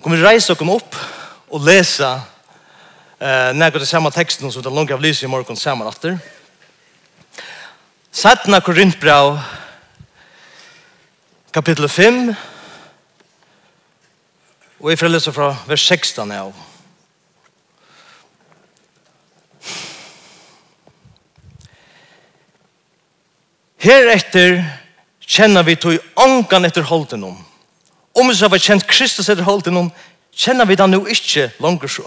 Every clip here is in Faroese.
kommer vi reise oss opp og lese eh, nærkert det samme teksten som den langt av lyset i morgen sammen etter. Sattna Korintbrav kapittel 5 og jeg får lese fra vers 16 av. Heretter kjenner vi tog ångan etter holden om Om vi så har kjent Kristus etter holdt innom, kjenner vi det nå ikke langer så.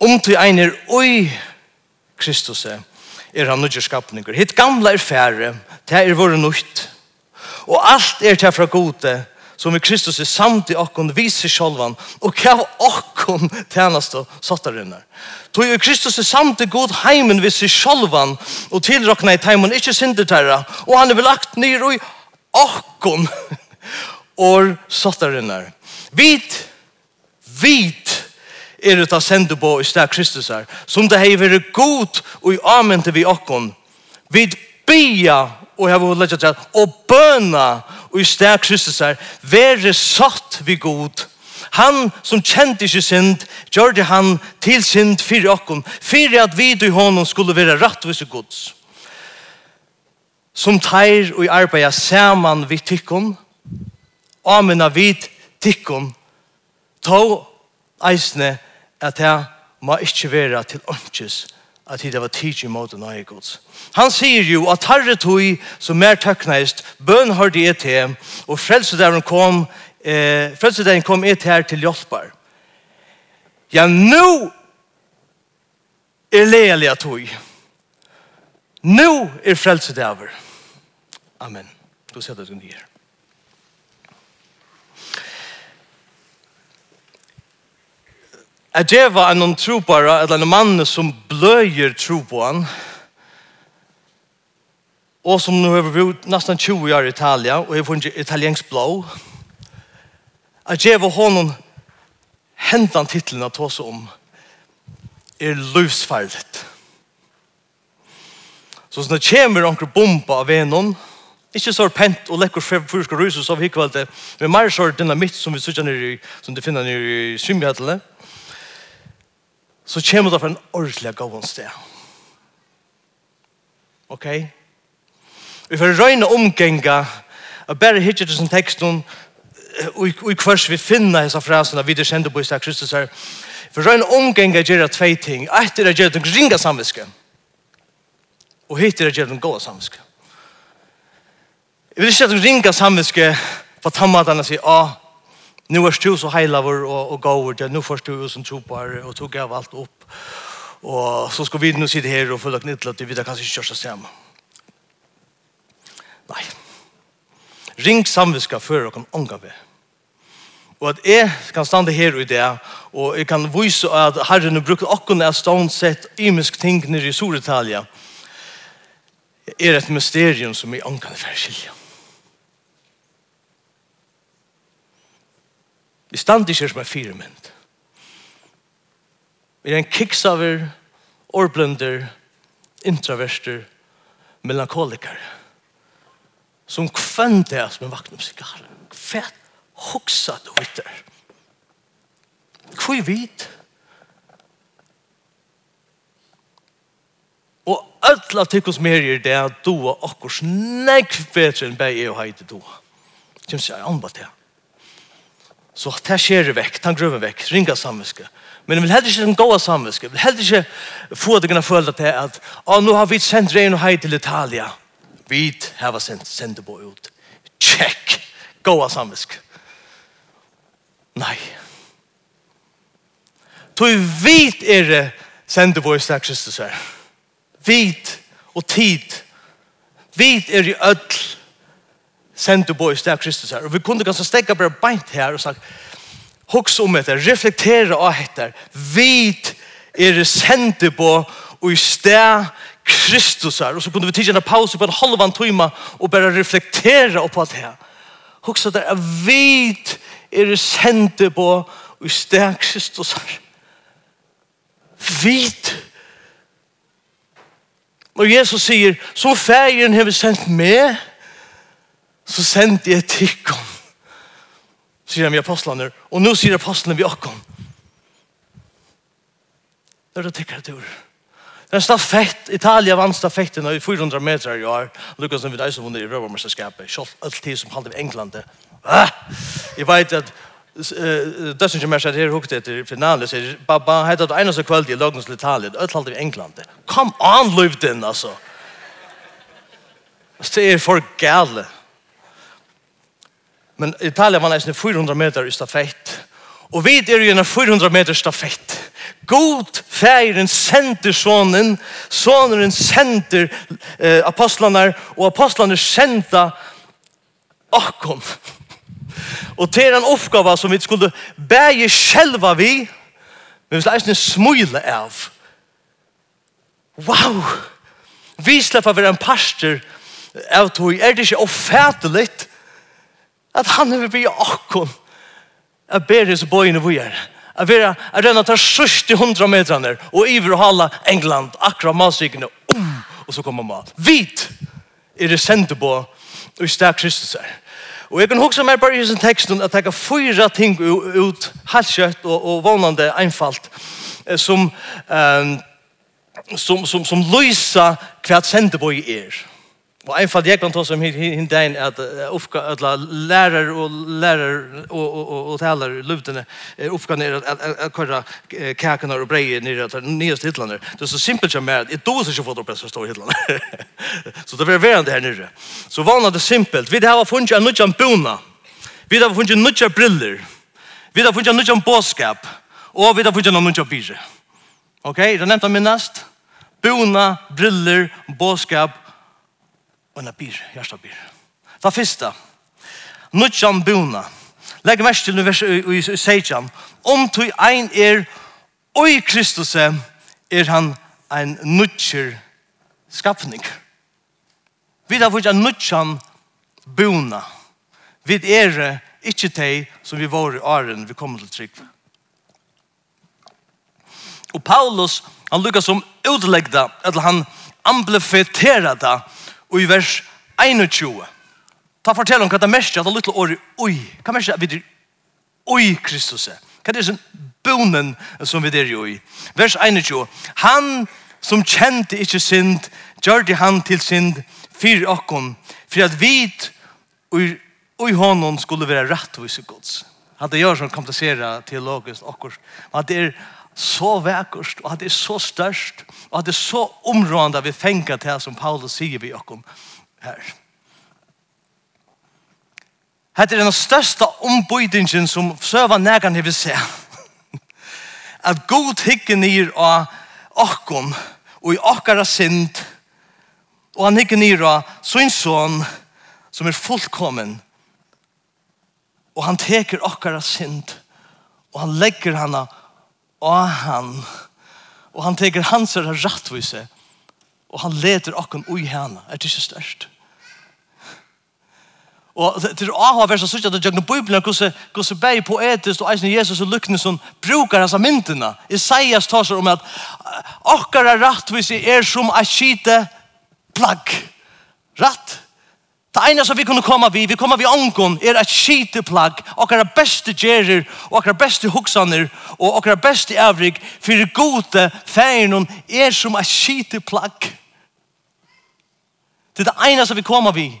Om du egner oi Kristus er han nødger skapninger. Hitt gamle er færre, det er våre nødt. Og alt er til fra gode, som i Kristus er samt i okkon viser sjolvan, og kjav okkon tjeneste sattarinnar. Tog i Kristus er samt i god heimen viser sjolvan, og tilrokna i teimen ikkje sinderterra, og han er belagt nyr i okkon år sottarinnar. Vit, vit er ut av sendu på i sted Kristus her, som det hei veri god og i amen til vi okkon. Vit bia og hei vore legget til og bøna og i sted Kristus her, veri satt vi god. Han som kjente ikke synd, gjør det han til synd fyrir okkon, fyrir at vi i hånden skulle være rattvis og gods. Som teir og i arbeid saman vi tykkon, amena vid tikkum Ta eisne at her må ikkje vera til åndsjes at det var tidsi mot den eie gods. Han sier jo at herre tog som mer tøkneist, bøn har det til, og frelsedæren kom, eh, frelsedæren kom et her til hjelpar. Ja, nu er leilig at tog. Nu er frelsedæver. Amen. Du ser det du nye. Jeg djeva en noen på eller en mann som bløyer tro på han, og som nå har bodd nesten 20 år i Italia, og har funnet italiensk blå. Jeg djeva honom hentan titlen at oss om er løsferdigt. Så når det kommer noen bomba av venon, ikke så pent og lekker fyrskar så av hikkvalget, men mer så er dynamitt som vi sitter nere i, som du finner nere i svimjøtlene, så kommer det fra en ordentlig gåen sted. Ok? Vi får røyne omgjenga og bare hitje til sin tekst og i kvars vi finner disse frasene vi det kjente på i sted Kristus her. Vi får røyne omgjenga gjøre tvei ting. Et er å gjøre den ringa samviske og hitt er å gjøre den gåa samviske. Jeg vil ikke at den ringa samviske på tammatene sier, ah, nu er du så heilavor och, och gåvor till nu først du som tror på och tog av alt upp. Och så ska vi nu sitta här och følge knyttlat det vi där kanske körs oss hem. Nej. Ring samviska før og kan ånga vi. Og at jeg kan stande her i det, og jeg kan vise at Herren har brukt akkurat av ståndsett imisk ting nere i Soritalia, er et mysterium som jeg ankan er ferskilja. Vi stand ikke som en firemynd. Vi er en kiksaver, årblender, intraverster, melankoliker, som kvenn det som en vakna musikal. Fett, hoksa du vitter. Hvor vit. Og öll tykkos mer er det at du og okkurs nekv bedre enn beg og heite du. Kjem sier, anbat det. Så det skjer vekk, den grøven vekk, ringa samviske. Men jeg vil heller ikke gå av samviske, jeg vil heller ikke få deg å føle til at «Å, nå har vi sendt regn og hei til Italia». Vi har sendt, sendt det på ut. Check! Gode samviske. Nei. Du vit er det sender vår slag Kristus her. Vit og tid. Vit er i ødel sendte på i sted Kristus her. Og vi kunne ganske stekka bare beint her og sagt, hoks om etter, reflektere av etter, vit er det sendte på og i sted Kristus her. Og så kunne vi tidligere en pause på en halvan time og bare reflektere opp alt her. Hoks at det er vit er det sendte på og i sted Kristus her. Vit Og Jesus sier, så færen har vi sendt med, så sendte jeg tikkum, sier han vi apostlene, og nå sier apostlene vi okkom. Det er det tikkere tur. Det er stafett, Italia vann stafetten i 400 meter i år. Lukas som vi deg som vunner i Røvermesterskapet, alt tid som halde i England. Ah! Jeg vet at det som er sett her hukte etter finalen sier, Baba, hei det eneste kveld i Løgnens Italien, halde i England. Come on, Løvden, altså! Det er for gale. Men Italien var nesten 400 meter i stafett. Og vi er jo en 400 meter stafett. God feiren sender sonen, sonen sender eh, apostlene, og apostlene sender akkom. Og til en oppgave som vi skulle bæge själva vi, men vi skulle eisne smule av. Wow! Vi slipper være en pastor av tog. Er det ikke oppfattelig? At han vil bli akkon at beres bøyene vi er. At vi er rennet til 70 hundra metrene og iver og hala England akkurat matsikene um, og så kommer mat. Vit er det sendt på og i sted Kristus her. Og jeg kan huske meg bare i sin teksten at jeg kan fyra ting ut halskjøtt og, og vannande einfalt som, um, som, som, som, som løysa hva sendt på i. Er Og en fall jeg kan ta som hinn dagen at oppgave, lærer og lærer og, og, og, og taler luftene oppgave nere at, at, at køre kakene og brei nere at nyeste hitlene. Det er så simpelt som er at jeg dåser ikke fått opp så står hitlene. så det er verandre her nere. Så vannet det simpelt. Vi har funnet en nødjan bona. Vi har funnet en nødjan briller. Vi har funnet en nødjan båskap. Og vi har funnet en nødjan byrje. Ok, det er nevnt nevnte minnast. Bona, briller, båskap og en bir, hjärsta bir. Ta fyrsta, nudjan buna. Legg mest til vers i seitjan. Om tog ein er, oi Kristus er han ein nudjer skapning. Vi har fått en nudjan buna. Vi er ikke teg som vi var i åren vi kommer til trygg. Og Paulus, han lukkar som utlegda, eller han amplifetera det, i vers 21. Ta fortell om hva det er mest at det er litt året, oi, hva mest er det, oi, Kristus er. Hva er det som bonen som vi der i? Vers 21. Han som kjente ikke synd, gjør det han til synd, fyrir okkom, for at vi og i hånden skulle være rettvis i gods. Hadde gjør som komplisera teologisk okkur. Men det er så vekkert, og at det er så størst, og at det er så områdende vi fenger til som Paulus sier vi oss her. Hette er den største ombøydingen som søva nægan vi se. At god hikker nir av okkom og i okkara synd og han hikker nir av sin son som er fullkommen og han teker okkara synd og han legger henne av og han, og han teker hans er rattvise, og han leder okken ui hana er det ikke størst. Og det til å ha versa at til Jøgnu Bibelen, hvordan bei poetist og eisen Jesus og lukkne som brukar hans myndina. Isaias tar seg om at okkar er rattvise er som a skite plagg. Ratt Det ene som vi kunne komme vi, vi kommer vi ångon, er et skiteplagg, og er beste gjerer, og er beste hoksaner, og er beste avrig, for gode feiren er som et skiteplagg. Det er det ene som vi kommer vi.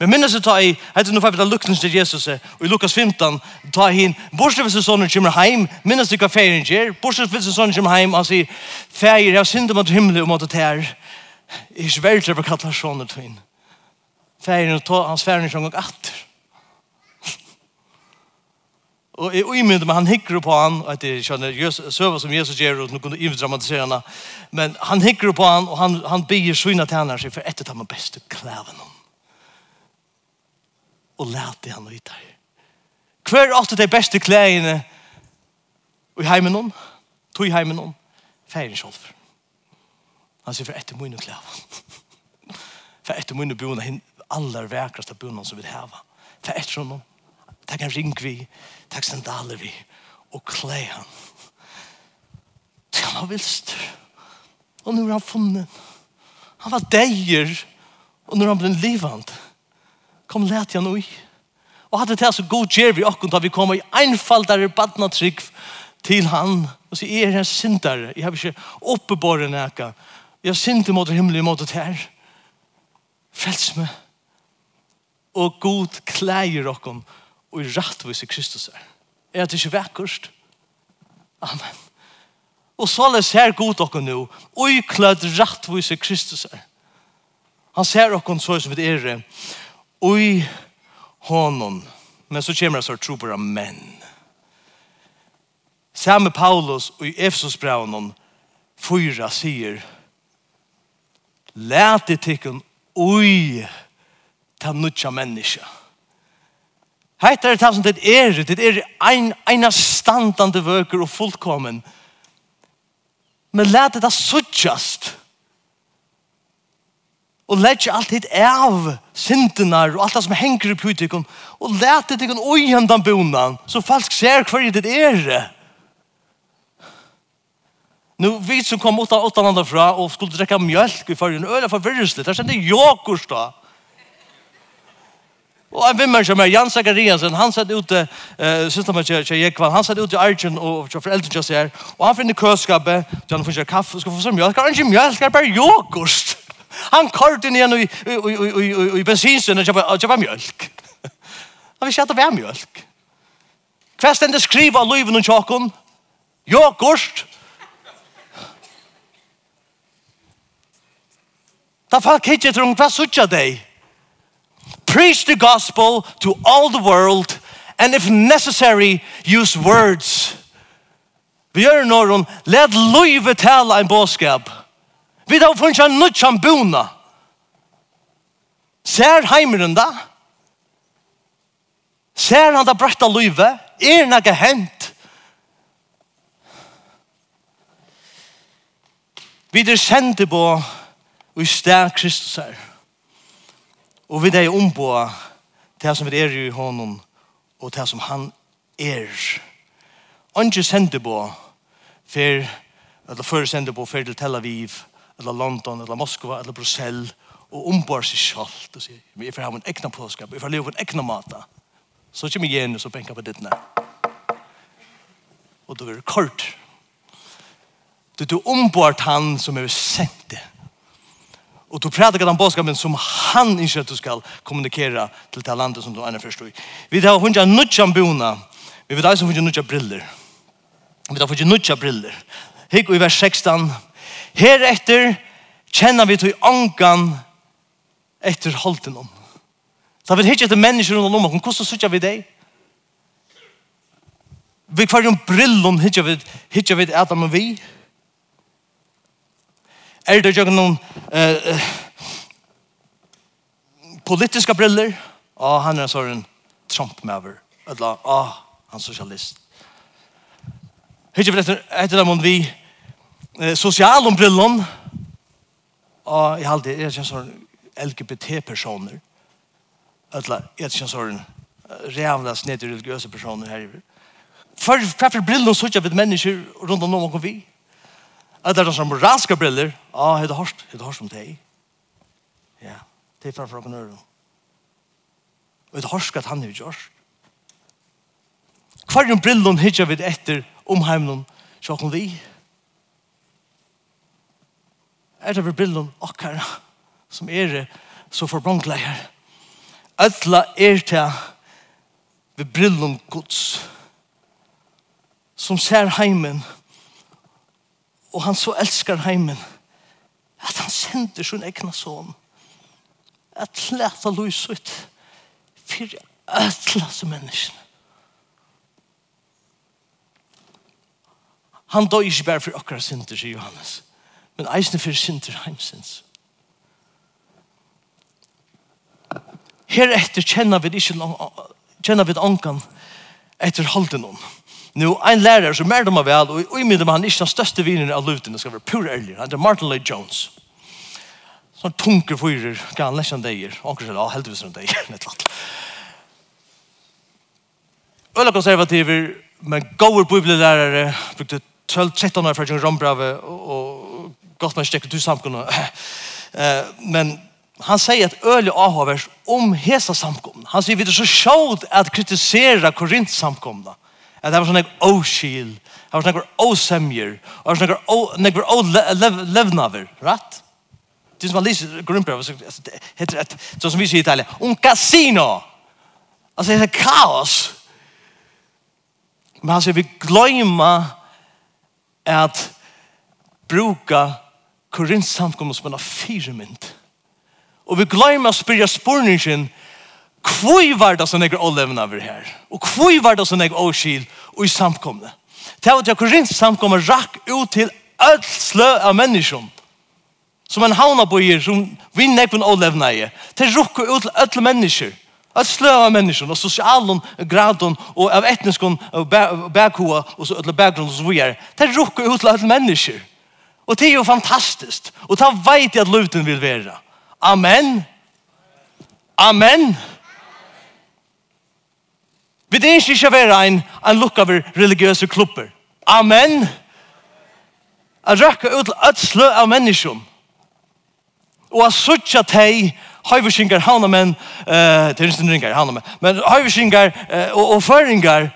Men minnes jeg ta i, heter nå fyrir luktens til Jesus, og i Lukas 15, ta i hin, bortsett hvis en sonen kommer heim, minnes du hva feiren gjør, bortsett hvis en sonen kommer heim, han sier, feir, jeg har syndet mot himmelen og mot det her, jeg er ikke sverre til å kalle sånne til henne færen og ta hans færen som gång atter. Och jeg omyndet men han hikker på han att det er just söva som Jesus gjør, og nu kunde jeg dramatisera henne. Men han hikker på han och han han ber sina tjänare sig för ett av man bästa kläderna. Och lät det han ut där. Kvar åt de bästa klæene i heimen hon. Tog hemmen hon. færen selv. Han sier, för ett av klæven. for för ett boende mina aller vekraste bunnen som vi hava. Ta etter från honom. Ta en ring vi. Ta sandaler vi. Og klä han. Han var vilst. Og nu er han funnen. Han var dejer. Og nu er han blitt livand. Kom let han ui. Og hadde det så god gjer vi akkurat da vi kom i einfaldare badnatrygg til han. Og så er jeg sintare. Jeg har ikke oppebåret nækka. Jeg synder mot himmelen mot det her. Frels meg og god klæger okkom og i rattvis i Kristus er. Er det ikke vekkurst? Amen. Og så les her god okkom nu, og i klød rattvis i Kristus er. Han ser okkom så som vi er, og i honom, men så kommer det så tro på menn. Samme Paulus og i Efesusbraunen fyra sier, Læt det tikkun til nødja menneska. Heit er det som det er, det er ein, eina standande vøker og fullkommen. Men let det da suttjast. Og let alt hit av syndenar og alt det som henger i politikon. Og let det ikon oihendan bonan, så falsk ser hver det er. Nu vi som kom åtta åtta andra fra og skulle drekka mjölk i förrjun, öla för virrusligt, där kände jokurs då. Og en vimmer som er Jan Zachariasen, han satt ute, uh, synes man ikke Jekvall, han satt ute i Arjen og for foreldrene til seg her, og han finner køskapet, så han finner kaffe, skal få så mjølk, han har ikke mjølk, det er bare yoghurt. Han kort inn igjen i bensinstunnen og kjøper mjølk. Han vil ikke at det var mjølk. Hva stender skriva av livet og tjokken? Yoghurt. Da folk hittir rundt, hva suttja deg? Preach the gospel to all the world and if necessary use words. Vi gjør noen, let løyve tale en båskap. Vi da funnet en nødjan bona. Ser heimeren da? Ser han da bretta løyve? Er noe hent? Vi er sendt på i sted Kristus her. Og vi er ombå det som vi er i honom og det som han er. Andre sender på for eller før sender på for til Tel Aviv eller London eller Moskva eller Brussel og ombå seg selv og sier vi er for å ha en ekne påskap, vi er for å leve på en ekne mat så kommer jeg igjen og så benker på dittene og det er kort. Du, er ombår han som er sendt. det Og du predikar den bådskapen som han ikke att du skal kommunikere till det landet som du är förstår. Vi har hundra nødja bona. Vi vet alltså hundra nødja briller. Vi har hundra nødja briller. Hikk i vers 16. Här efter känner vi till ankan efter holden om. Så vi hittar inte mennesker rundt om och kostar söka vi deg? Vi kvar ju brillon hittar vi hittar vi Adam och vi er det jo noen eh, politiska briller, Ja, han er sånn Trump-maver, eller ah, han socialist. Hittir for etter, etter dem om vi eh, sosial om brillen, og jeg halde, jeg er sånn LGBT-personer, eller jeg er sånn rævla snedig religiøse personer her. For hva for brillon så ikke vi mennesker rundt om noen vi? Eller det som moralske briller. Ja, ah, det hørst, det hørst om deg. Ja, det er fra fra knøren. Og det hørst at han er gjørst. Hver en brillon hittar vi etter om heimen heimnon sjokken vi. Er det vid brillon akkara som er det så forbronkleier. Ødla er til vid brillon gods som ser heimen og og han så elskar heimen at han sender sin egna son at leta lus ut fyrir som menneskene Han døy ikke bare for akkurat synder, sier Johannes, men eisne for synder heimsins. Her etter kjenner vi ikke kjenner vi ankan etter halden om. Nu, en lärare som är dem av väl og i middag med han ikke den största vinen av luten, det ska vara pur ärlig han heter Martin Lloyd Jones. Sånn tunker fyrer, kan han läsa en deier, anker seg, ja, visst en deier, nett latt. Øla konservativer, men gauer bibellärare brukte 12-13 år fra Jørgen Rombrave, og gott man stäcker till samkunna Men han säger att öle ahavers om hesa samkomna. Han säger vi det så sjåd att kritisera Korint samkomna. At det var sånn ekkur åskil, det var sånn ekkur åsemjer, det var sånn ekkur ålevnaver, rett? Det som man lyser grunnbrev, det heter et, sånn som vi sier i Italia, un casino! Altså, det er kaos! Men han sier, vi gløyma at bruka Korinth samkommet som en av fire mynd. Og vi gløyma å spyrja spurningen Kvoi var det som jeg olevna over her? Og kvoi var det som jeg åskil og i samkomne? Det var at jeg korint samkomne rakk ut til öll slø av menneskjon som en havnabojer som vi nekven olevna i. Det rukk ut til öll mennesker öll slø av menneskjon og sosialen gradon og av etniskon bækua og så öll bakgrunn og så videre. Det rukk ut til öll mennesker. Og det er jo fantastiskt. Og det vet jeg at luten vil være. Amen. Amen. Amen. Vi det ikke ikke være en, en lukk av religiøse klubber. Amen. Jeg røkker ut et slø av mennesker. Og jeg sørger at jeg høyverskinger menn, uh, det er ikke ringer menn, men høyverskinger uh, og, og føringer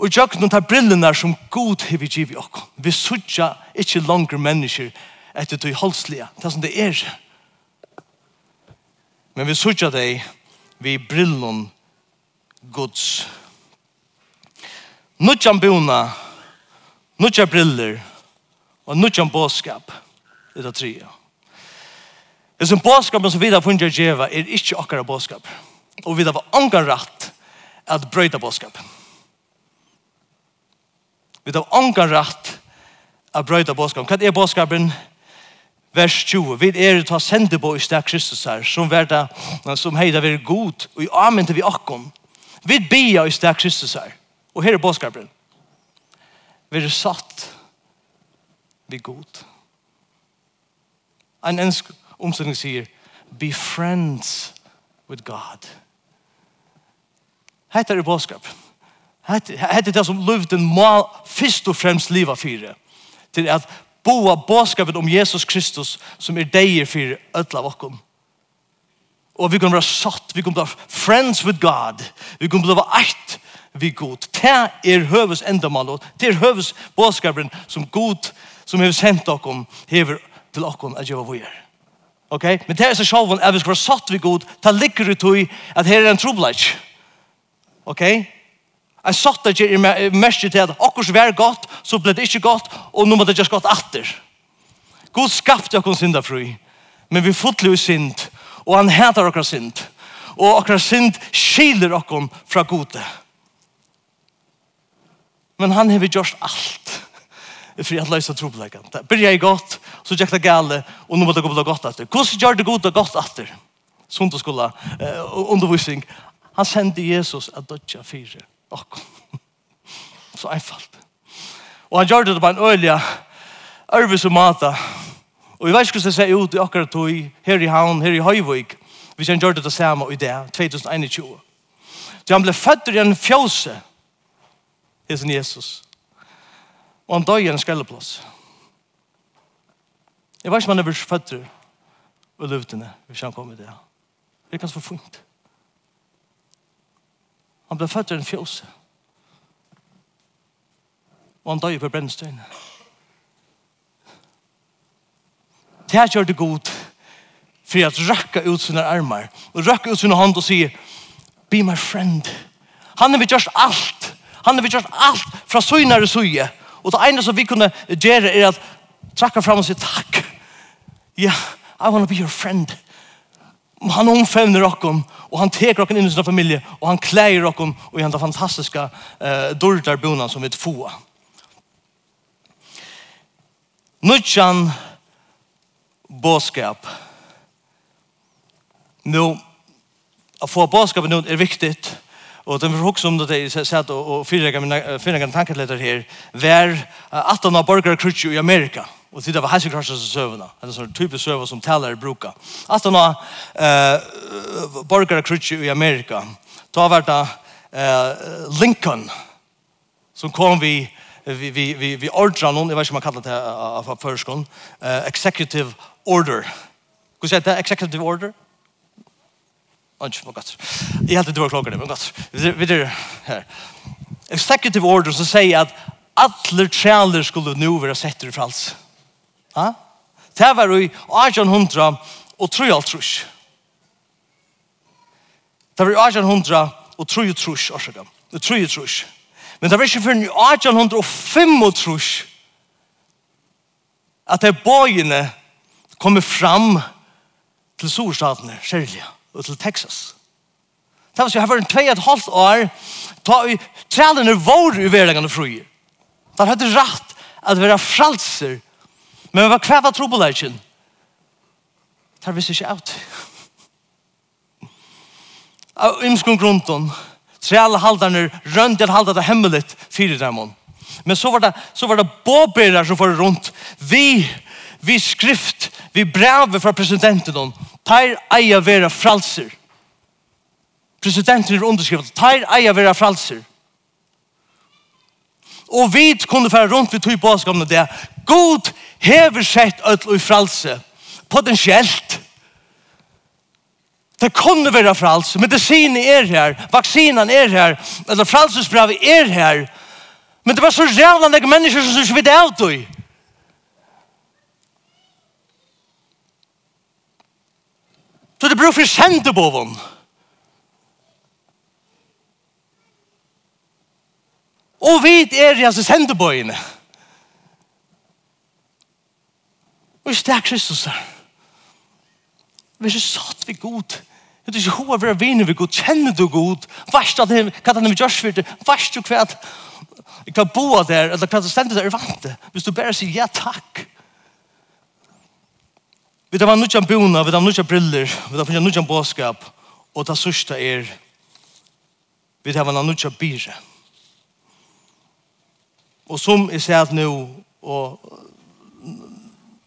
og jeg og tar brillene som god har vi givet oss. Vi sørger ikke langer mennesker etter det holdslige, det er som det er. Men vi sørger deg vi brillene Guds. Nudjan bona, nudjan briller og nudjan båskap det er trea. Det som båskap som vi har funnet djeva er ikke akkara båskap. Og vi har angan rett at brøyta båskap. Vi har angan rett at brøyta båskap. Hva er båskapen? Vers 20. Vi er ta sende på i sted Kristus her, som, verda, som heida vi er god, og i amen til vi akkom, Vi bia i sted Kristus her. Og her er bådskapen. Vi er satt vi god. En ensk omstilling sier, be friends with God. Hette er bådskap. Hette er det som luften må først og fremst liva fire. Til at boa bådskapet om Jesus Kristus som er deier fire ødla av. Og vi kan være satt, vi kan bli friends with God. Vi kan bli eit vi god. Det er høves endamal, og det er høves bådskaperen som god, som har sendt dere, hever til dere at gjøre vågjør. Ok? Men det er så sjåven, at vi skal være satt vi god, det ligger ut i at her er en trobladj. Ok? Jeg satt at jeg er mest til at akkurat vær godt, så ble det ikke godt, og nå må det just godt atter. God skapte oss synda fri, men vi fotler jo synd, og Og han hætar okkar synd. Og okkar synd skiler okkom fra gode. Men han hever gjort alt for at løysa trobleggen. Det byrja i godt, så gikk det gale, og nå må det gå på godt atter. Hvordan gjør det gode godt atter? Sunt og skola, eh, undervisning. Han sendte Jesus at dødja fire okkom. Så einfalt. Og han gjør det på en øyla, ærvis og mata, Og vi vet ikke hvordan det ser ut i akkurat tog, her i Havn, her i Høyvøk, hvis han gjør det det samme i det, 2021. Så han ble født i en fjøse, hesen Jesus. Og han døg i en skrelleplass. Jeg vet ikke om han er født i og løvdene, hvis han kom i det. Det er ganske for funkt. Han ble født i en fjøse. Og han døg på brennstøyene. det här gör det god för att rakka ut sina armar och rakka ut sina hånd och säga be my friend. Han har vi gjort allt. Han har vi gjort allt fra søgnare suje och det enda som vi kunde göra är att trakka fram og säga tack ja yeah, I want to be your friend. Han omfämner okkom och han teker okkom in i sin familie och han klär okkom och i den fantastiska eh, dörrdarbonan som vi får. Nudjan bådskap. Nu, å få bådskap nu är viktigt. Och den får også om det är så att och fyra mina fyra kan tanka här. Var han har i Amerika. Och det var hans krutch Det sövna. En sån typ av söver som taler brukar. At han har eh borgar krutch i Amerika. Ta vart eh Lincoln som kom vi vi vi vi ordrar någon, jag vet inte om man kallar det här för förskon, executive order. Hva sier det? Executive order? Ikke, men godt. Jeg heldte det var klokken, men godt. Vi er her. Executive order som sier at alle trealer skulle nå være sett i frals. Ja? Det var i 1800 og 3,5 Det var i 1800 og 3,5 år siden. trus. Men det var ikke før i 1805 at det bøyene kommer fram til storstatene, særlig, og til Texas. Det var så, jeg har vært en tvei et halvt år, ta i trælene vår i verlegene fruer. Det hadde rett at være fralser, men vi var kvæva av på Det Der visste ikke ut. Av ymskong grunden, træle haldarne, røndel haldar det hemmeligt, fire dæmon. Men så var det, så var det båberer som var rundt. Vi vi skrift, vi brev fra presidenten, tar eia vera fralser. Presidenten er underskrivet, tar eia vera fralser. Og vi kunne fære rundt vi tog påskapene det. God hever sett ødel og fralse, potensielt. Det kunne være fralse, medisinen er her, vaksinen er her, eller fralsesbrevet er her. Men det var så rævlig mennesker som ikke vet det av. Så det brukar sende på hon. Og vi er i altså sende på henne. ikke det er Kristus her. Vi er ikke satt vi god. Det er ikke hva vi er vänner vi god. Kjenner du god? Värst er han vi gjør for det. Vast du hva? Jeg kan bo der, Eller kan det stända der i vante. Hvis du bare sier ja takk. Vi tar vann nutjan bona, vi tar nutjan briller, vi tar vann nutjan båskap, og det sørste er vi tar vann nutjan bire. Og som jeg sier at nå, og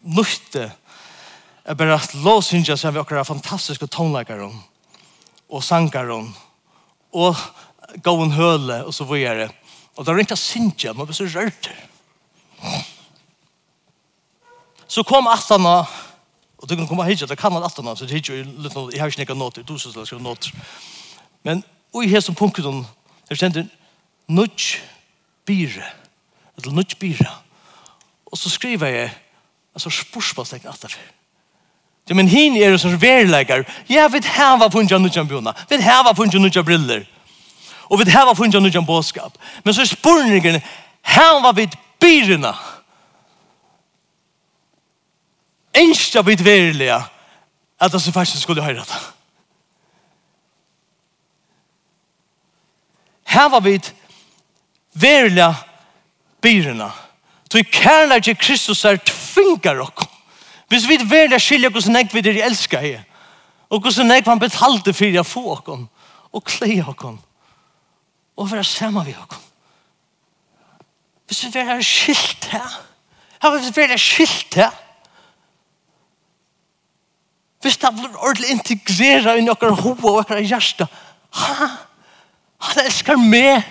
nutte, er bare at lovsynsja seg vi akkurat fantastiske tonleikare og sangare og gåen høle og så videre. Og det er ikke synsja, man blir så rørt. Så kom atana, Og du kan komme hit, det kan man alltid någon, så det er ikke något, jag har inte något, du synes så ska något. Men og i här som punkten, det ständer nudge bire, eller nudge bire. Og så skriver jeg, altså spørsmålstegn att det Ja, men hin er som verlegar. Ja, vi hava funnet nudjan bjona. Vi hava funnet nudjan briller. Og vi hava funnet nudjan båskap. Men så er spurningen, hava vid byrna. Ja enskja vid virkelig at det som faktisk skulle høre det. Her var vi virkelig byrene. Så i kærlighet til Kristus er tvingar dere. Hvis vi virkelig skilja hvordan nek vil er elsker her, og hvordan nek han betalte for jeg få dere, og kle dere, og være sammen vi dere. Hvis vi virkelig skilt her, her var vi virkelig skilt her, hvis det blir ordentlig integreret i noen hova og noen hjärsta, ha, han elskar meg.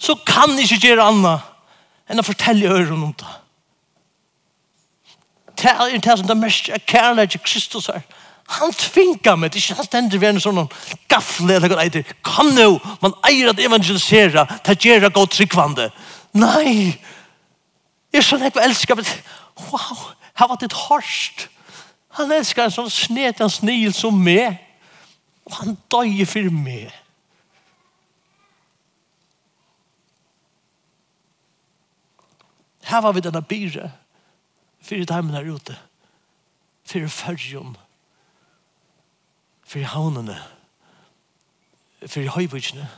Så kan jeg ikke gjøre annet enn å fortelle øren om det. Det er det som det mest er kærlighet til Kristus her. Han tvingar meg, det er ikke han stender ved en sånn gaffle eller noe det Kom nå, man eier at evangelisera, det gjør det godt tryggvande. Nei, jeg er sånn jeg elsker, men wow, her var det hårst. Han elskar en sånn snet, en snil som meg. Og han døg for meg. Her var vi denne byre, Fyre timen her ute, Fyre fyrjon, Fyre havnene, Fyre høyvitsjene.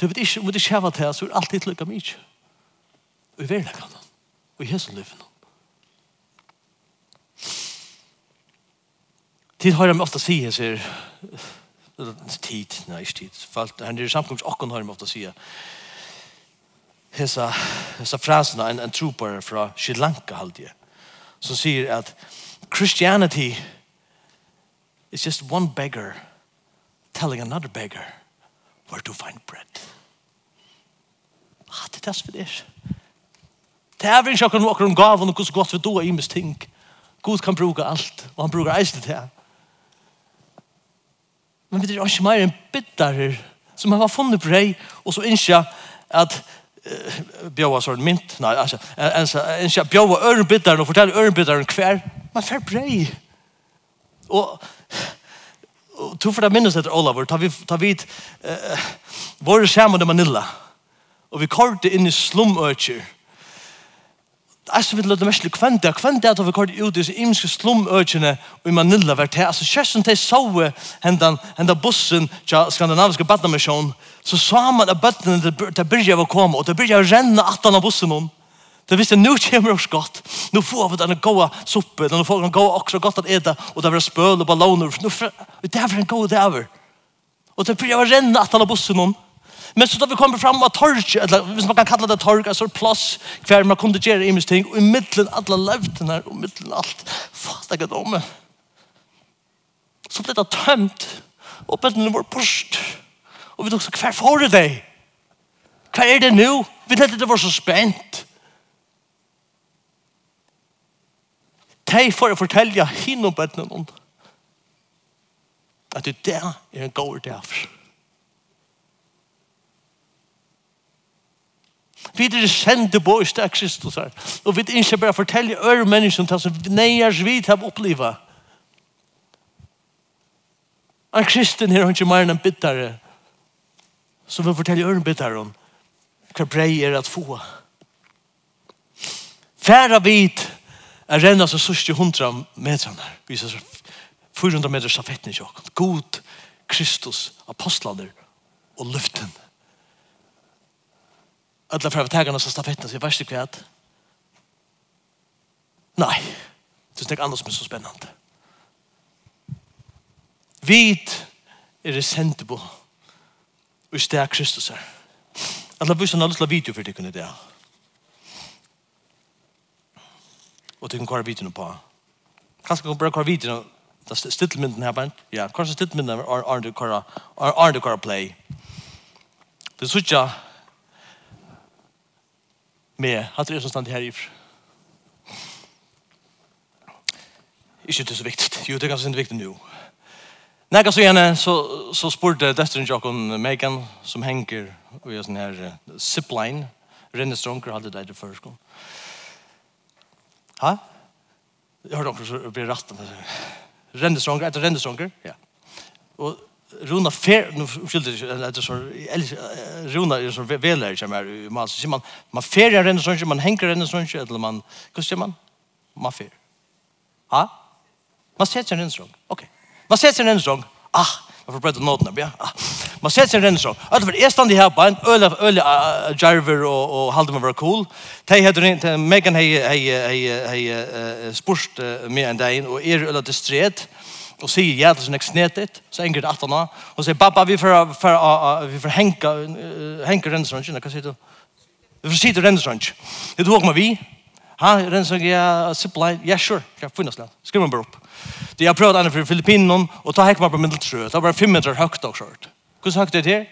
Du vet ikke, om du ikke har vært her, så er det alltid lykka mykje og i verleggen og i hesen løven. Tid har jeg meg ofte sige, sier tid, nei, ikke tid. Falt, han er samkomst okken har jeg meg ofte sige. Hesa, hesa frasene, en, en trooper fra Sri Lanka halde jeg, som sier at Christianity is just one beggar telling another beggar where to find bread. Ah, det er det som det er. Det er ikke akkurat noen gaven og hvordan godt vi då i mest ting. Gud kan bruke alt, og han bruker eisen til det. Men vi er ikke mer enn bittarer som har funnet på deg, og så innskja at uh, bjóa sånn mynt, nei, altså, innskja bjóa ørenbittaren og forteller ørenbittaren hver, men fer brei. Og og to for det minnes etter Olavur, tar vi, tar vi uh, våre sammen i Manila, og vi korte inn i slumøtjer, Altså, vi lødde mest til kvendt det. där det at vi kort ut i disse imenske slumøkene och i Manila vart här alltså chessen till så hendan, hendan bussen til skandinaviske badnamisjon, så sa man at bøttene til att bussen det börjar att komma och det börjar renna att av bussen hon Det visste nu kommer oss godt. Nu får vi denne gode suppe, den får den gode också godt at eda, og det var spøl og balloner. Nu det var en god över. Och det börjar renna att av bussen hon. Men så da vi kommer fram av torg, eller hvis man kan kalla det torg, altså plass, hver man kunne gjøre i mis ting, og i middelen alle løftene, og i middelen alt, fast jeg ikke. Så ble det tømt, og bøttene var post, og vi tok så, hver får det deg? Hva er det nå? Vi tenkte det var så spent. De får jeg fortelle hinnom bøttene noen, at det der er en god dag for Vi er sendte på i stedet Kristus her. Og vi er ikke bare fortelle øre mennesker til som neier vi til å oppleve. En kristen her er ikke mer enn bittere. Så vi fortelle øre bittere om hva brei er at få. Færa vid er renna så sørste hundra metrene. Vi ser 400 meter stafetten i kjøkken. God Kristus, apostlander og luften alla fra tagarna så stafetten, så jag vet ikke hva Nei, det är inte andre som så spännande. Vit er det sent på i sted Kristus här. Alla bussen har lyst video för det kunde det. Och det kan kvar videon på. Kanske kan bara kvar videoen Det er stittelmynden her, men ja, kanskje stittelmynden er Arne Kara play. Det er sånn med att det är som stand her i Ikke det er så viktigt. Jo, det er ganske ikke viktig nå. Nei, så gjerne, så, så spurte døtteren Jokon Megan, som henger i en sånn her uh, zipline, renne stronker, hadde det der før skolen. Ha? Jeg hørte omkring så blir rattet. Renne stronker, etter renne stronker, ja. Og Runa fer nu skilde det så Runa är så velar som är man så man man fer är en sån man hänger en sån eller man kus man man fer. Ha? Man sätter en sån. Okej. Man sätter en sån. Ah, man får prata noterna, ja. Man sätter en sån. Att för är stand i här på en öl öl Jarver och och håller man vara cool. Tej heter inte Megan hej hej hej hej spurst med en dag och är öl det stred och säger jävligt sånn eksnetet, så enkelt att han och sier, pappa vi för för vi för uh, henke den hva sier du? vi får sitta den det tog med vi ha den ja supply ja sure kan finnas där Skriv meg bare opp. det jag prövade annet for Filippinon och ta häckma på mitt sjö det var 5 meter högt og skjørt. Hvordan høyt er det her?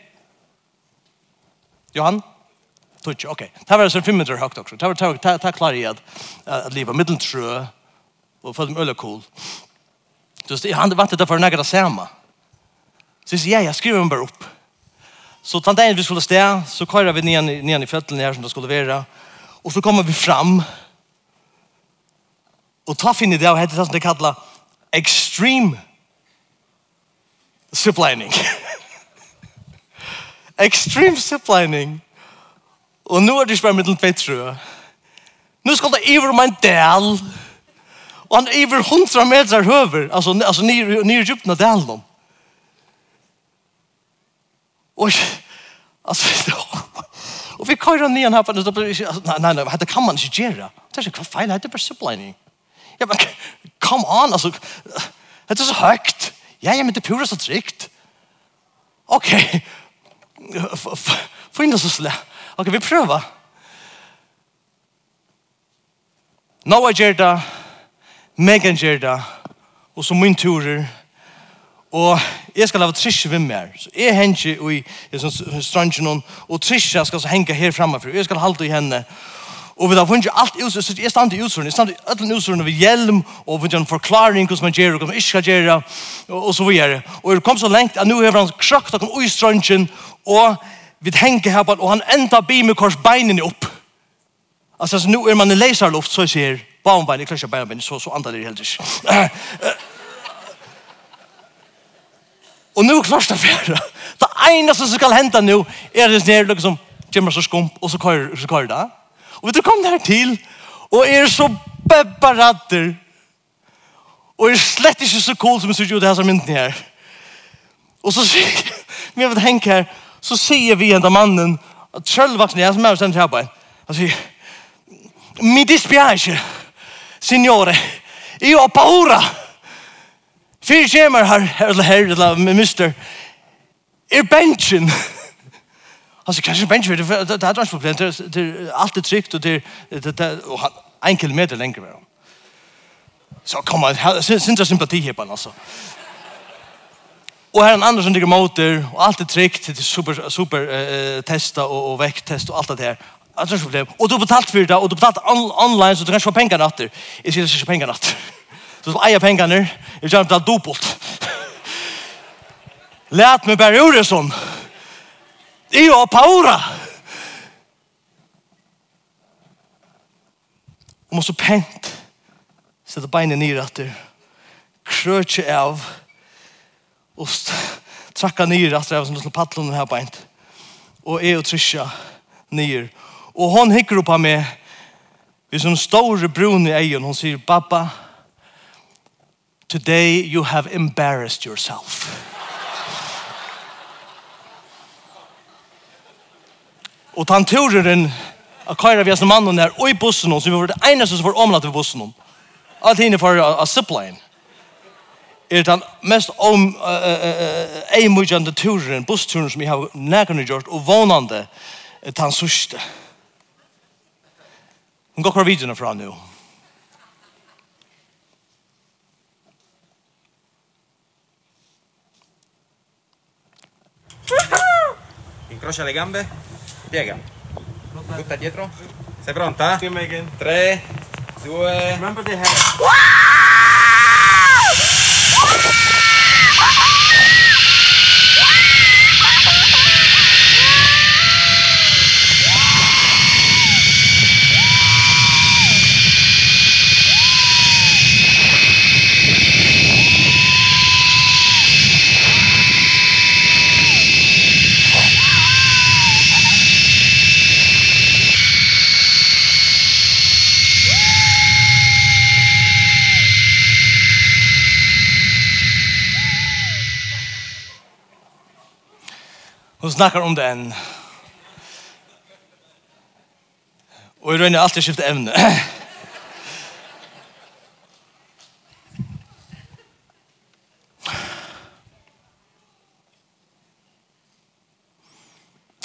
Johan Tutsi, okej. Ta Det var så 5 meter högt också. Det var det klar i att, at livet middeltrø, och för dem øyne cool. Du vet, han vant det för några det samma. Så jag jag skriver dem bara upp. Så tant vi skulle stå så kör vi ner ner i føttene här som det skulle vara. Och så kommer vi fram. Och ta finner det og heter det som det kallar extreme ziplining. extreme ziplining. Och nu är det spärr med en Nu ska det över en del. Og han er over 100 meter høver, altså, altså nye djupen av delen. Og, altså, og vi kører nye her, det nei, nei, nei, det kan man ikke gjøre. Det er ikke hva feil, det er bare ziplining. Ja, men, come on, altså, det er så høyt. Ja, ja, men det er pura så trygt. Ok, få inn det så slett. Ok, vi prøver. Nå er det Megan gjør det, og så min turer, og jeg skal lave trisse ved meg. Så jeg henger i, i strandgen, og trisse skal så henge her fremme, for jeg skal halte i henne. Og vi har funnet alt ut så jeg stand i utstyr, jeg stand i ødelen utstyr med hjelm, og vi har en forklaring hvordan man gjør, og hvordan man ikke skal gjøre, og så videre. Og det kom så lengt at nå har han krakt og i strandgen, og vi henger her, og han enda bi med korsbeinene opp. Altså, nu er man i leiserluft, så jeg sier, Baumbeinene, jeg klarer ikke baumbeinene, så, så andre det helt ikke. Og nu klart det fjerde. Det eneste som skal hente nu er det nere liksom, kommer så skump, og så kører, så kører det. Og vet du, kom der til, og er så bebbaratter, og er slett ikke så cool som jeg synes jo det her som mynden her. Og så sier jeg, men jeg vet Henk her, så sier vi enda mannen, at sjølvvaksen er som er stendt her på en, han sier, mi det. Signore, io ho paura. Fyrir kjemar her, eller her, eller mister, er bensin. Han sier, kanskje bensin, det er et problem det er alltid trygt, og det er en kilometer lenger med Så kom han, synes jeg sympati her på han, altså. Og her er en andre som digger motor, og alt er trygt, det er super, super uh, testa og, og vekttest og alt det her. Att det problem. Och du betalt för det och du betalt on online så du kanske få pengar natter. Jag ser inte pengar natter. Så du äger pengar nu. Jag känner att dubbelt. Lät mig bara ur det sån. Det är paura. Og måste pent sätta beinen ner att det krötje av och trakka ner att det var som paddlorna här beint. Och är och trysja ner Og hon hikker opp av meg, vi som store brun i egen, hon sier, Pappa, today you have embarrassed yourself. og han en av kajra vi som mannen der, og i bussen hon, så vi var det eneste som var omlatt i bussen hon. Alt hinne for a zipline. Er den mest om eimujande turen, bussturen som jeg har nærkene gjort, og vånande, den sørste. Ja Hon går kvar vidare från nu. Incrocia le gambe, piega. Butta dietro. Sei pronta? Sì, Megan. 3, 2... Remember the head. snakkar om det enn. Og jeg røyner alltid skifte evne.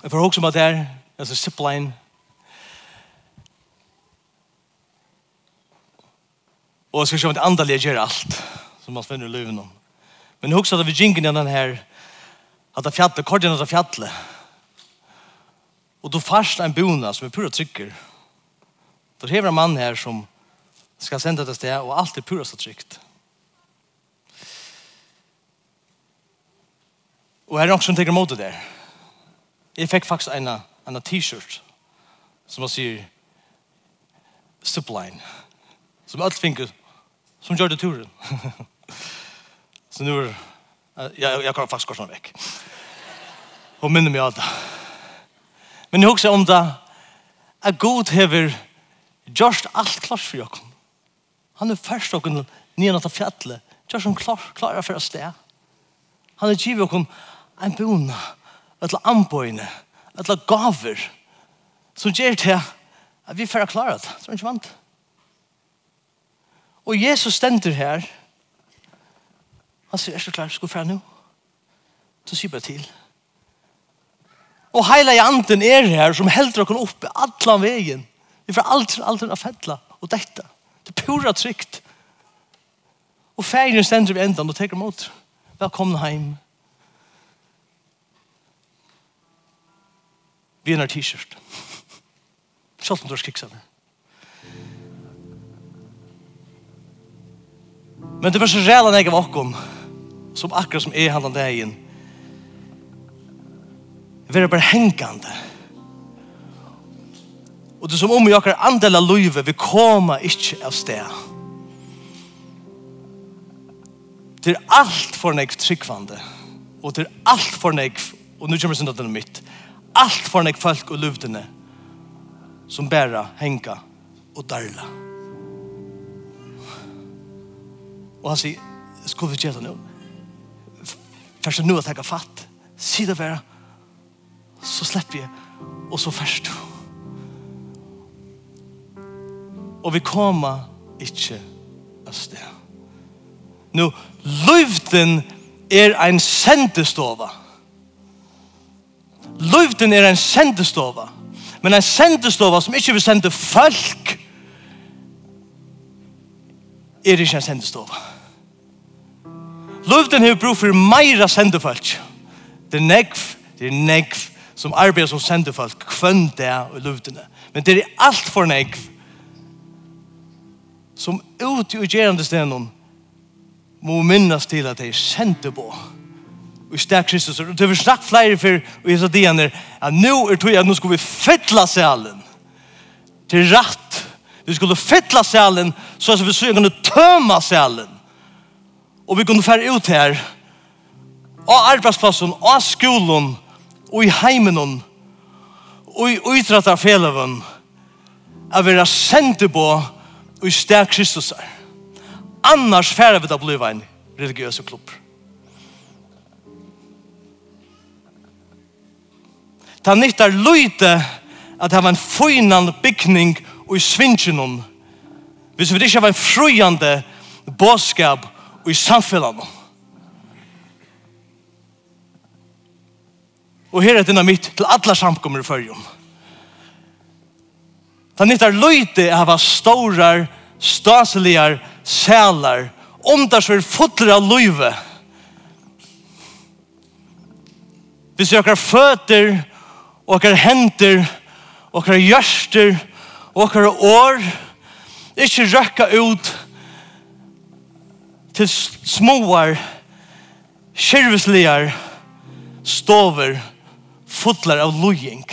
Jeg får också om att det här, alltså zipline. Och jag ska se om det andalige gjør alt, som man finner i livet om. Men jag också att vi jingar den her, at det fjallet, kordjen at det fjallet. Og du farst en bona som er pura trykker. Du hever en mann her som skal sende til sted, og alt er pura så trygt. Og her er noen som tenker mot det der. Jeg fikk faktisk en, en t-shirt som man sier Supline. Som alt finker, som gjør det turen. så nu er Jag jag kan fast gå sån veck. Och minner mig allt. Men jag också om det att god hever just allt klart för jag. Han är först och nere något fjälle. Just som klar klara för oss där. Han är givet och en bona. Att la anboine. Att gaver. Så ger det att vi får klara det. Så inte vant. Och Jesus ständer här Han sier, er så klar, skal vi nå? Så sier bare til. Og heila i anden er her som helder dere oppe allan veien. Vi får alt, alt av fedla og dette. Det er pura trygt. Og ferien stender vi endan og teker mot. Velkommen heim. Vi er t-shirt. Sjalt om du har skiksa. Men det var så ræla nek var okkom som akkurat som er han den dagen vi er bare hengande og det er som om vi akkurat andel av livet vi kommer ikke av sted. Det er alt for nek tryggvande. Og det er alt for nek og nu kommer synden mitt. Alt for nek folk og løvdene som bæra henga og darla. Og han sier skulle vi gjøre det nå først nu at jeg har fatt, si det bare, så slipper jeg, og så først du. Og vi kommer ikke av sted. Nå, løvden er en sendestova. Løvden er en sendestova. Men en sendestova som ikke vil sende folk, er ikke en sendestova. Løvden har brug for meira sendefolk. Det er negv, det er negv som arbeider som sendefolk kvønn det og løvdene. Men det er alt for negv som ut i gjerande stenen må minnas til at det er sendte på i stær Kristus. Og det har snakket flere for i disse dine at nå er tog at nå skal vi fytle salen til rett. Vi skulle fytle salen så at vi så kunne tømme salen Og vi kunne fære ut her, av arbeidsplassen, av skolen, og i heimen, og i utrettet feleven, at vi er sendt på og i sted Kristus er. Annars fære vi da blir en religiøs klubb. Ta nyttar løyte at det var en fynan bygning og i svinsjonen. Hvis vi ikke var en frøyande bådskap i samfellene. Og her er dynamitt til alle samkommer i førjen. Det nyttar løyte av stårar, staseligare, sælar, omdar som er fotler av løyve. Hvis vi har føtter, okkar henter, okkar hjørster, har år, ikke røkka ut, til småar, kyrvisligar, stover, fotlar av lojing.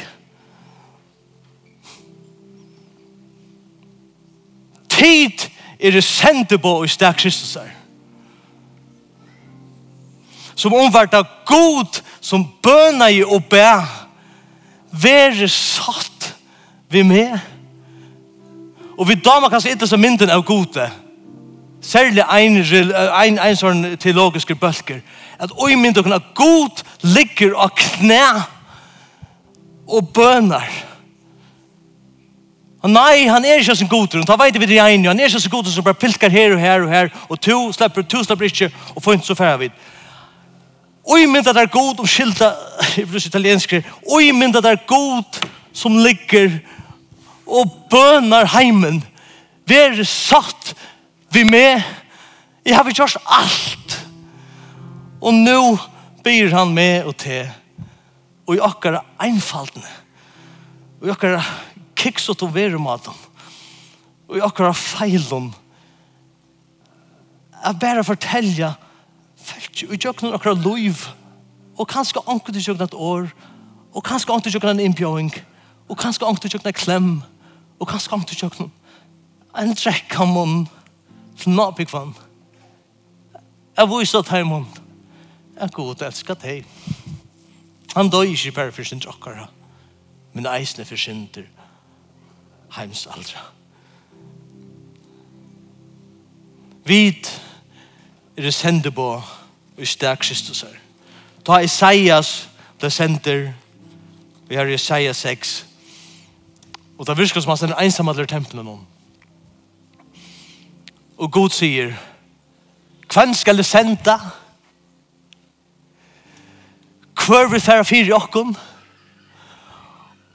Tid er det sendte på i stak Kristus er. Som omvarta god, som bøna i og bæ, være satt vi med. Og vi damer kanskje ikke så mynden av gode, men særlig ein, ein, ein sånn teologiske bølger, at oi min okkur at god ligger av knæ og bønar. Og nei, han er ikke som goder, han vet vi det igjen, han er ikke som god, som bare pilkar her og her og her, og to slipper, to slipper ikke, og få ikke så færre vidt. Oi min at er god om skilda, jeg bruker italiensk oi min der er god som ligger og bønar heimen, Vær satt vi med. Jeg har gjort alt. Og nå byr han med og til. Og i akkara einfaldene. Og i akkara kiksot og verumaten. Og i akkara feilene. Jeg bare forteller folk i jøkken akkara liv. Og kanskje anker du jøkken et år. Og kanskje anker du jøkken en innbjøring. Og kanskje anker du jøkken en klem. Og kanskje anker du jøkken en drekk av munnen til nabikvann. Jeg viser til heimann. Jeg god elsker deg. Han døg ikke bare for sin drokkere, men eisene for sin til heims aldra. Vid er det sender på i steg Kristus her. Ta Isaias, det sender, vi har Isaias 6, og det virker som han sender ensamhet til tempelen om. Og Gud sier, hvem skal du sende? Hvor vil fære fire åkken?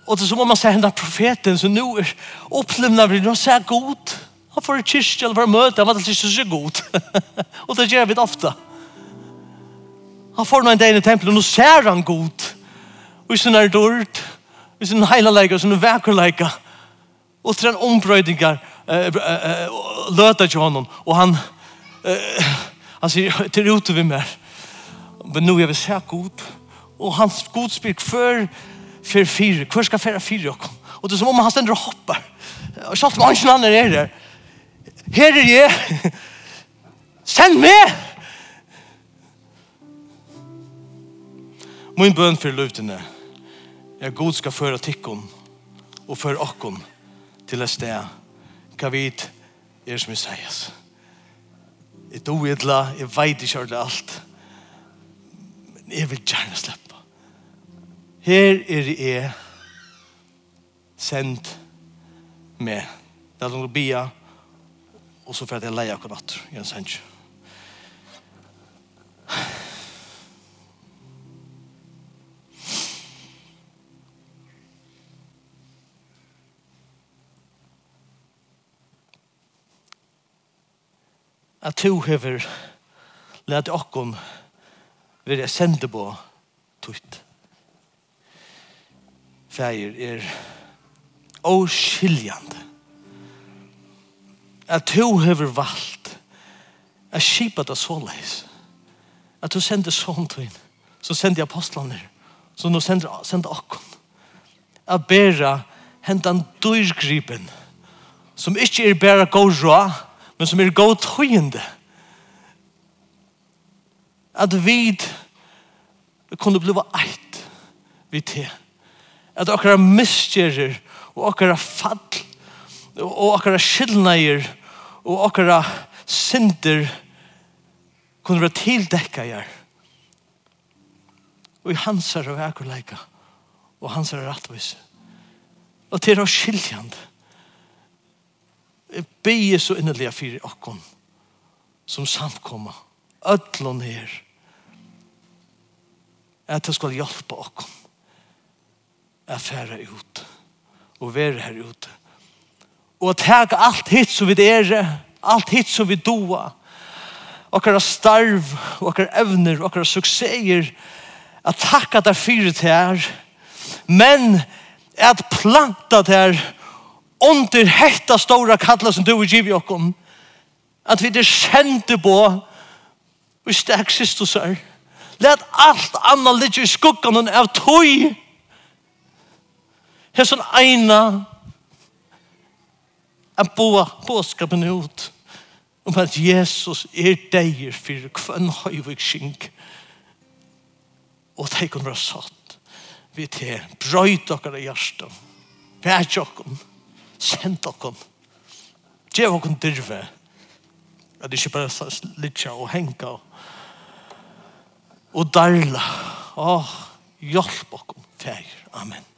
Og det er som om man ser henne profeten som nå er opplevna blir nå ser god. Han får et kyrkje eller får møte, han var ikke så god. og det gjør vi ofte. Han får noen dag i tempelen, og nå ser han god. Og i sånne dård, og i sånne heilalega, og i sånne vekkerlega. Og Och tren ombrödingar löta til honom. Och han, han sier til roten vi mer. Men nu är vi så god. Och hans godspyrk för för fyra. Hur ska färra fyra? Och det er som om han stender og hoppar. og så om man inte er är her Här är. Send meg Min bøn for løvdene er god skal føre tikkene og føre åkken til et sted. Hva vet er som Isaias? Jeg do idla, jeg vet ikke det alt. Men jeg vil gjerne slippe. Her er jeg sendt med. Det er noe bia, og så får jeg leie akkurat i en sendtjø. at to hever let okkom være sende på tutt. Feir er åskiljande. At to hever valgt at skipa det såleis. At du sender sånn til inn. Så sender apostlene. Så nå sender, sender okkom. At bæra hentan dyrgripen som ikke er bæra god råd men som er god tøyende. At vi kunne bli eit vi til. At okkara miskjerer og okkara fall og okkara skyldneier og okkara synder kunne være tildekka jer. Og i hans er og akkurleika og hans er rettvis. Og til å skiljande be så innelig av fire okken som samkommer ødlån her at det skal hjelpe okken at fære ut og være her ute og at hega alt hitt som vi er alt hitt som vi doa okkara starv okkara evner, okkara suksesser at takka der fire til her men at planta der under hetta stora kalla som du og giv i okkom, at vi er kjente på og stek Kristus her. Let alt anna ligge i skuggan av tøy. Hesson eina en boa, båskapen ut om at Jesus er deir fyrir kvann høyvig skink og teikon var satt vi til brøyt okkar i hjertet Vær tjokkom. Kjent okkom. Gjev okkom dyrve. At det ikke bare litja og henga og og darla. Åh, oh, hjelp okkom, fær. Amen.